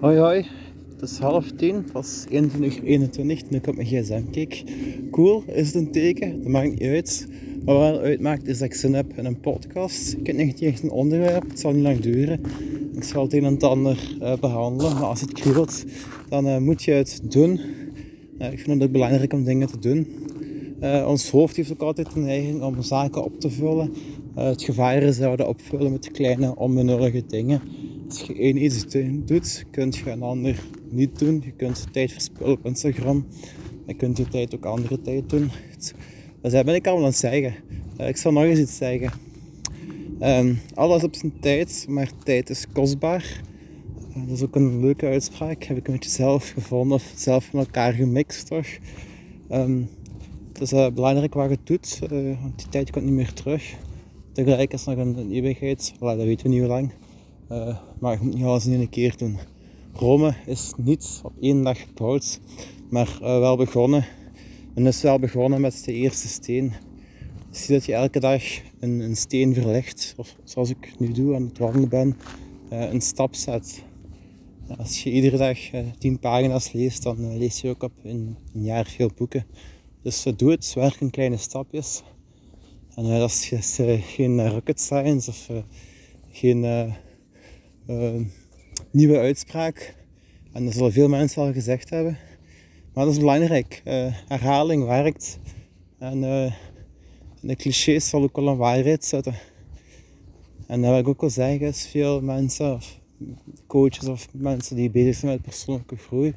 Hoi hoi, het is half tien, het was 21 21 toen ik op mijn gsm keek. Cool, is het een teken? Dat maakt niet uit. Wat wel uitmaakt is dat ik zin heb in een podcast. Ik heb niet echt een onderwerp, het zal niet lang duren. Ik zal het een en ander uh, behandelen, maar als het kriebelt, dan uh, moet je het doen. Uh, ik vind het ook belangrijk om dingen te doen. ons hoofd heeft ook altijd de neiging om zaken op te vullen. het gevaar is dat we opvullen met kleine onbenullige dingen. Als je één iets doet, kun je een ander niet doen. Je kunt tijd verspillen op Instagram. Je kunt je tijd ook andere tijd doen. Dus dat ben ik al aan het zeggen. Eh, ik zal nog eens iets zeggen. Um, alles op zijn tijd, maar tijd is kostbaar. Uh, dat is ook een leuke uitspraak. Heb ik een beetje zelf gevonden of zelf met elkaar gemixt toch. Um, het is uh, belangrijk wat je doet, want die tijd komt niet meer terug. Tegelijk is nog een, een eeuwigheid, dat weten we niet hoe lang. Uh, maar je moet niet alles in één keer doen. Rome is niet op één dag gebouwd, maar uh, wel begonnen. En is wel begonnen met de eerste steen. Zie dat je elke dag een, een steen verlegt, of zoals ik nu doe aan het wandelen ben, uh, een stap zet. Als je iedere dag tien pagina's leest, dan lees je ook op een, een jaar veel boeken. Dus doe het, werk in kleine stapjes. En dat is geen rocket science of geen nieuwe uitspraak. En dat zullen veel mensen al gezegd hebben. Maar dat is belangrijk. Uh, herhaling werkt. En uh, de clichés zal ook wel een waarheid zetten. En dat wil ik ook wel zeggen, is veel mensen, coaches of mensen die bezig zijn met persoonlijke groei,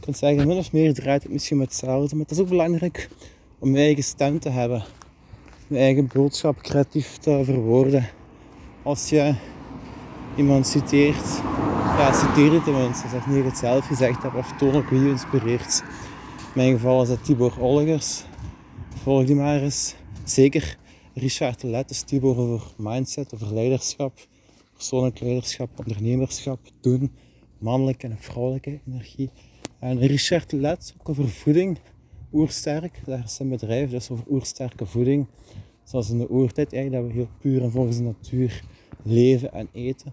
kunt zeggen, min of meer draait het misschien met hetzelfde. Maar het is ook belangrijk om je eigen stem te hebben. Je eigen boodschap creatief te verwoorden. Als je iemand citeert, ja, citeer het tenminste. Zeg niet dat ik het zelf gezegd heb of toon ook wie je inspireert. In mijn geval is dat Tibor Olgers. Volg die maar eens. Zeker Richard Let is Tibor over mindset, over leiderschap, persoonlijk leiderschap, ondernemerschap, doen, mannelijke en vrouwelijke energie. En Richard Let ook over voeding, oersterk. Daar is zijn bedrijf, dus over oersterke voeding. Zoals in de oertijd eigenlijk, dat we heel puur en volgens de natuur leven en eten.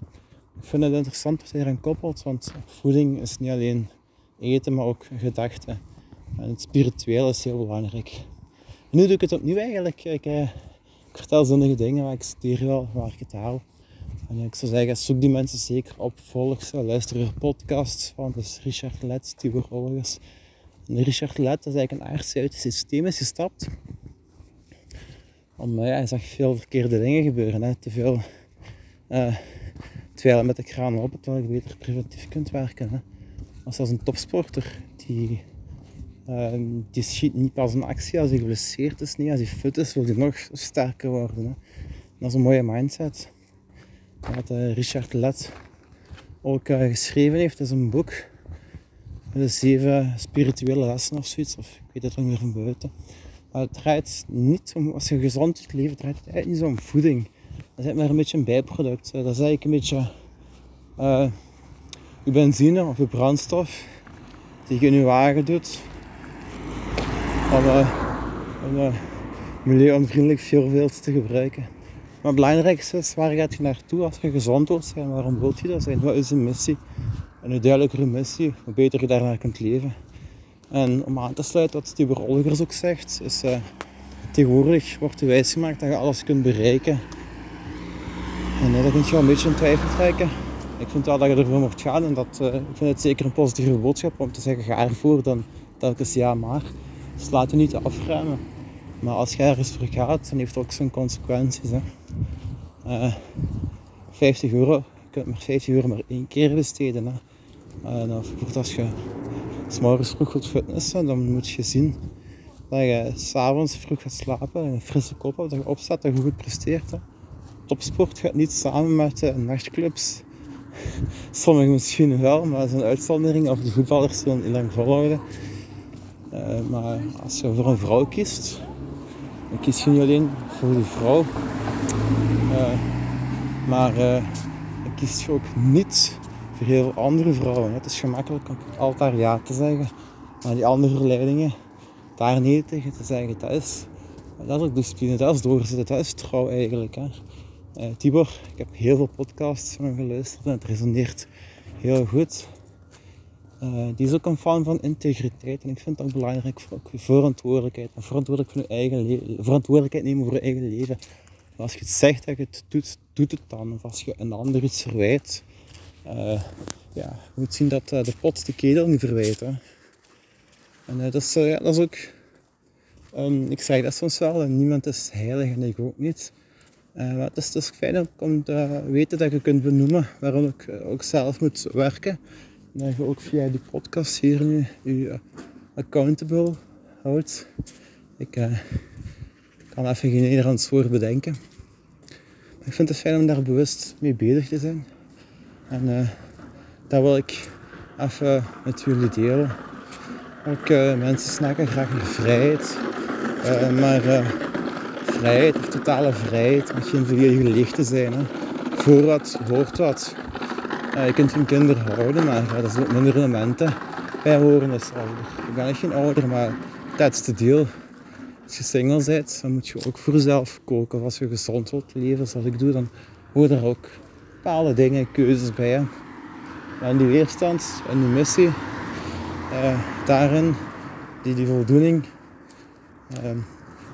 Ik vind het interessant wat hij eraan koppelt, want voeding is niet alleen eten, maar ook gedachten. En het spiritueel is heel belangrijk. Nu doe ik het opnieuw eigenlijk. Ik, eh, ik vertel zonnige dingen, maar ik studeer wel waar ik het haal. En ik zou zeggen, zoek die mensen zeker op, volg ze, luister naar podcasts van dus Richard Let, Tibor Olgers. En Richard Let is eigenlijk een arts uit het systeem is gestapt. Om, ja, hij zag veel verkeerde dingen gebeuren, hè, te veel uh, terwijl met de kraan open, terwijl je beter preventief kunt werken. Hè. Als een topsporter, die, uh, die schiet niet pas een actie als hij geblesseerd is. Nee, als hij fit is, wil hij nog sterker worden. Hè. Dat is een mooie mindset. Wat uh, Richard Let ook geschreven heeft, is een boek. De zeven spirituele lessen of zoiets, of ik weet het nog meer van buiten. Maar het draait niet om, als je gezond wilt leven, draait het eigenlijk niet zo om voeding. Dat is maar een beetje een bijproduct. Dat is eigenlijk een beetje uh, je benzine of je brandstof die je in je wagen doet. Om, uh, om uh, milieuonvriendelijk te gebruiken. Maar het belangrijkste is waar gaat je naartoe als je gezond wilt zijn? Waarom wilt je dat zijn? Wat is een missie? En hoe duidelijker missie, hoe beter je daarnaar kunt leven. En om aan te sluiten wat Steve Olgers ook zegt, is uh, tegenwoordig wordt er wijsgemaakt dat je alles kunt bereiken en uh, dat kun je wel een beetje in twijfel trekken. Ik vind wel dat je ervoor mocht gaan en dat, uh, ik vind het zeker een positieve boodschap om te zeggen ga ervoor dan telkens ja maar. Dus laat je niet afruimen. Maar als je ergens voor gaat, dan heeft het ook zijn consequenties. Hè. Uh, eh, 50 euro, je kunt maar 50 euro maar één keer besteden. Hè. En als je s'morgens vroeg wilt fitnessen, dan moet je zien dat je s'avonds vroeg gaat slapen en een frisse kop hebt, dat je opstaat, dat je goed presteert. Hè topsport gaat niet samen met uh, nachtclubs. Sommigen misschien wel, maar een uitzondering. Of de voetballers zullen niet lang volhouden. Uh, maar als je voor een vrouw kiest, dan kies je niet alleen voor de vrouw. Uh, maar dan kies je ook niet voor heel andere vrouwen. Het is gemakkelijk om altijd ja te zeggen. Maar die andere verleidingen, daar nee tegen te zeggen, dat is, dat is ook discipline, dat is dat is trouw eigenlijk. Hè. Uh, Tibor, ik heb heel veel podcasts van hem geluisterd en het resoneert heel goed. Uh, die is ook een fan van integriteit en ik vind dat belangrijk voor verantwoordelijkheid. En verantwoordelijk voor je eigen verantwoordelijkheid nemen voor je eigen leven. als je het zegt dat je het doet, doet het dan. Of als je een ander iets verwijt, uh, ja, je moet zien dat de pot de ketel niet verwijt. Hè. En dat, is, ja, dat is ook, um, ik zeg dat soms wel, niemand is heilig en ik ook niet. Maar het is, het fijn om te weten dat je kunt benoemen waarom ik ook zelf moet werken dat je ook via die podcast hier nu je eh, accountable houdt. Ik uh, kan even geen Nederlands woord bedenken. Ik vind het fijn om daar bewust mee bezig te zijn. En uh, dat wil ik even met jullie delen. Ook uh, mensen snakken graag naar vrijheid. maar vrijheid of totale vrijheid moet geen volledige lichten zijn. Hè. Voor wat hoort wat. Uh, je kunt van kinderen houden, maar er zijn ook minder elementen bij horen als ouder. Ik ben echt geen ouder, maar dat is de deal. Als je single bent, dan moet je ook voor jezelf koken. Als je gezond wilt leven, zoals ik doe, dan horen er ook bepaalde dingen, keuzes bij. En die weerstand en die missie, uh, daarin, die, die voldoening, uh,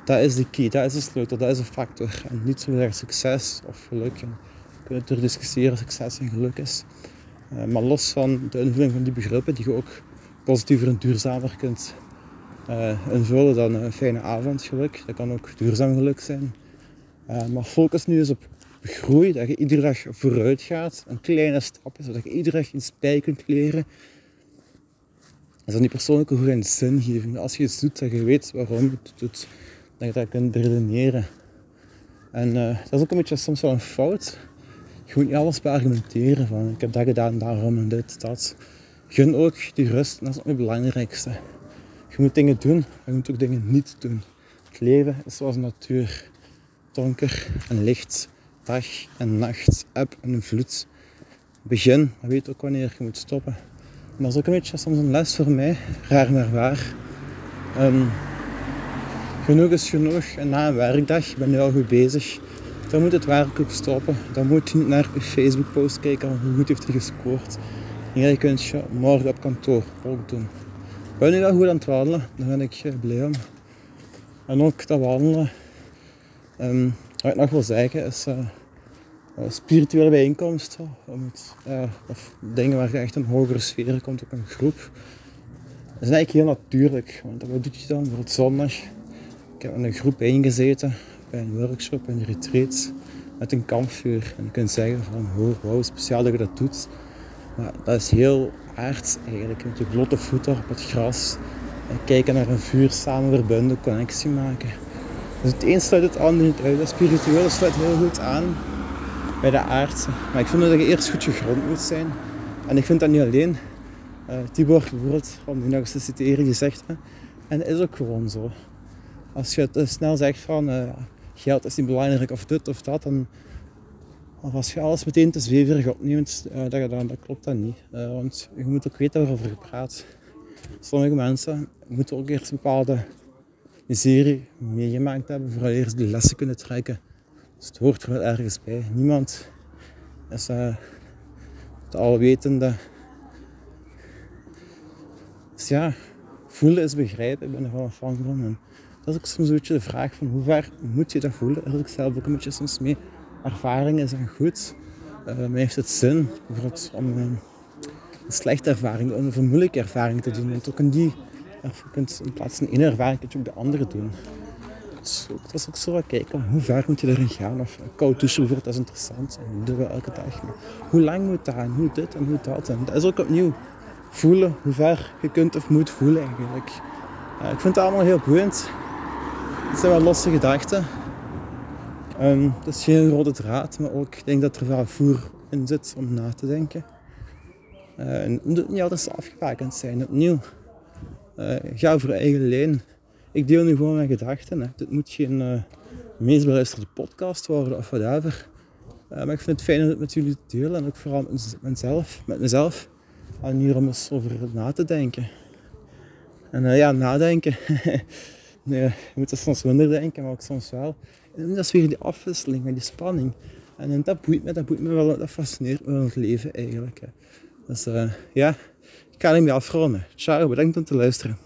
dat is de key, dat is de sleutel, dat is een factor. En niet zozeer succes of geluk kunnen er discussiëren succes en geluk is. Uh, maar los van de invulling van die begrippen, die je ook positiever en duurzamer kunt uh, invullen dan een fijne avondgeluk. Dat kan ook duurzaam geluk zijn. Uh, maar focus nu eens op groei, dat je iedere dag vooruit gaat. Een kleine stap, zodat je iedere dag iets bij kunt leren. Dat is dan die persoonlijke groei en zingeving. Als je iets doet, dat je weet waarom je het doet, dat je dat kunt redeneren. En dat is ook een beetje soms wel een fout je moet niet alles beargumenteren ik heb dat gedaan, daarom en dit, dat. Gun ook die rust, dat is ook het belangrijkste. Je moet dingen doen, maar je moet ook dingen niet doen. Het leven is zoals natuur. Donker en licht, dag en nacht, eb en vloed. Begin, maar weet ook wanneer je moet stoppen. En dat is ook een beetje soms een les voor mij, raar maar waar. Um, genoeg is genoeg en na een werkdag ben je al goed bezig dan moet het werk ook stoppen. Dan moet je niet naar je Facebook post kijken hoe goed heeft hij gescoord. Jij kunt je morgen op kantoor ook doen. Ben je wel goed aan het wandelen, dan ben ik blij om. En ook dat wandelen, um, wat ik nog wil zeggen, is uh, spirituele bijeenkomsten. Uh, of dingen waar je echt een hogere sfeer komt op een groep. Dat is eigenlijk heel natuurlijk. Want wat doe je dan? voor het zondag. Heb in een groep ingezeten bij een workshop, een retreat met een kampvuur. En je kunt zeggen van, oh, wauw, speciaal dat je dat doet. Maar dat is heel aards eigenlijk. Met je blote voeten op het gras. En kijken naar een vuur, samen verbinden, connectie maken. Dus het een sluit het ander niet uit. Dat spirituele sluit heel goed aan bij de aardse. Maar ik vind dat je eerst goed gegrond moet zijn. En ik vind dat niet alleen. Uh, Tibor bijvoorbeeld, om die nog eens te citeren, die zegt, en dat is ook gewoon zo. Als je het eh, snel zegt van, uh, geld is niet belangrijk of dit of dat. En, of als je alles meteen te zweverig opneemt, uh, dat, dat, dat, klopt dat niet. Want je moet ook weten waarover je praat. Sommige mensen moeten ook eerst een bepaalde miserie meegemaakt hebben, vooral eerst die lessen kunnen trekken. Dus het hoort er wel ergens bij. Niemand is uh, het alwetende. Dus ja, voelen is begrijpen. Ik ben er wel van van. Dat is ook soms een beetje de vraag van hoe ver moet je dat voelen. Daar ik zelf ook een beetje soms mee. Ervaring is goed. Uh, heeft het zin om uh, een slechte ervaring of een moeilijke ervaring te doen. Want ook in die, je kunt in plaats van één ervaring kun je ook de andere doen. Dus dat is ook zo kijken, hoe ver moet je erin gaan? Of koud douchen bijvoorbeeld, dat is interessant. En dat doen we elke dag. Maar hoe lang moet dat en hoe dit en hoe dat. En dat is ook opnieuw voelen hoe ver je kunt of moet voelen eigenlijk. Uh, ik vind het allemaal heel boeiend. Het zijn wel losse gedachten. Um, het is geen rode draad, maar ook ik denk dat er veel voer in zit om na te denken. Uh, en het niet altijd afgebakend zijn. Opnieuw, uh, ga voor eigen lijn. Ik deel nu gewoon mijn gedachten. Hè. Dit moet geen uh, meest beluisterde podcast worden of whatever. Maar ik vind het fijn om het met jullie te delen en ook vooral met mezelf. Met mezelf. En hier om eens over na te denken. En ja, nadenken. Nee, je moet er soms minder denken, maar ook soms wel. En dat is weer die afwisseling die spanning. En, dat boeit me, dat boeit me wel, dat fascineert me wel het leven eigenlijk. Hè. Dus uh, ja, ik ga hem afronden. Ciao, bedankt om te luisteren.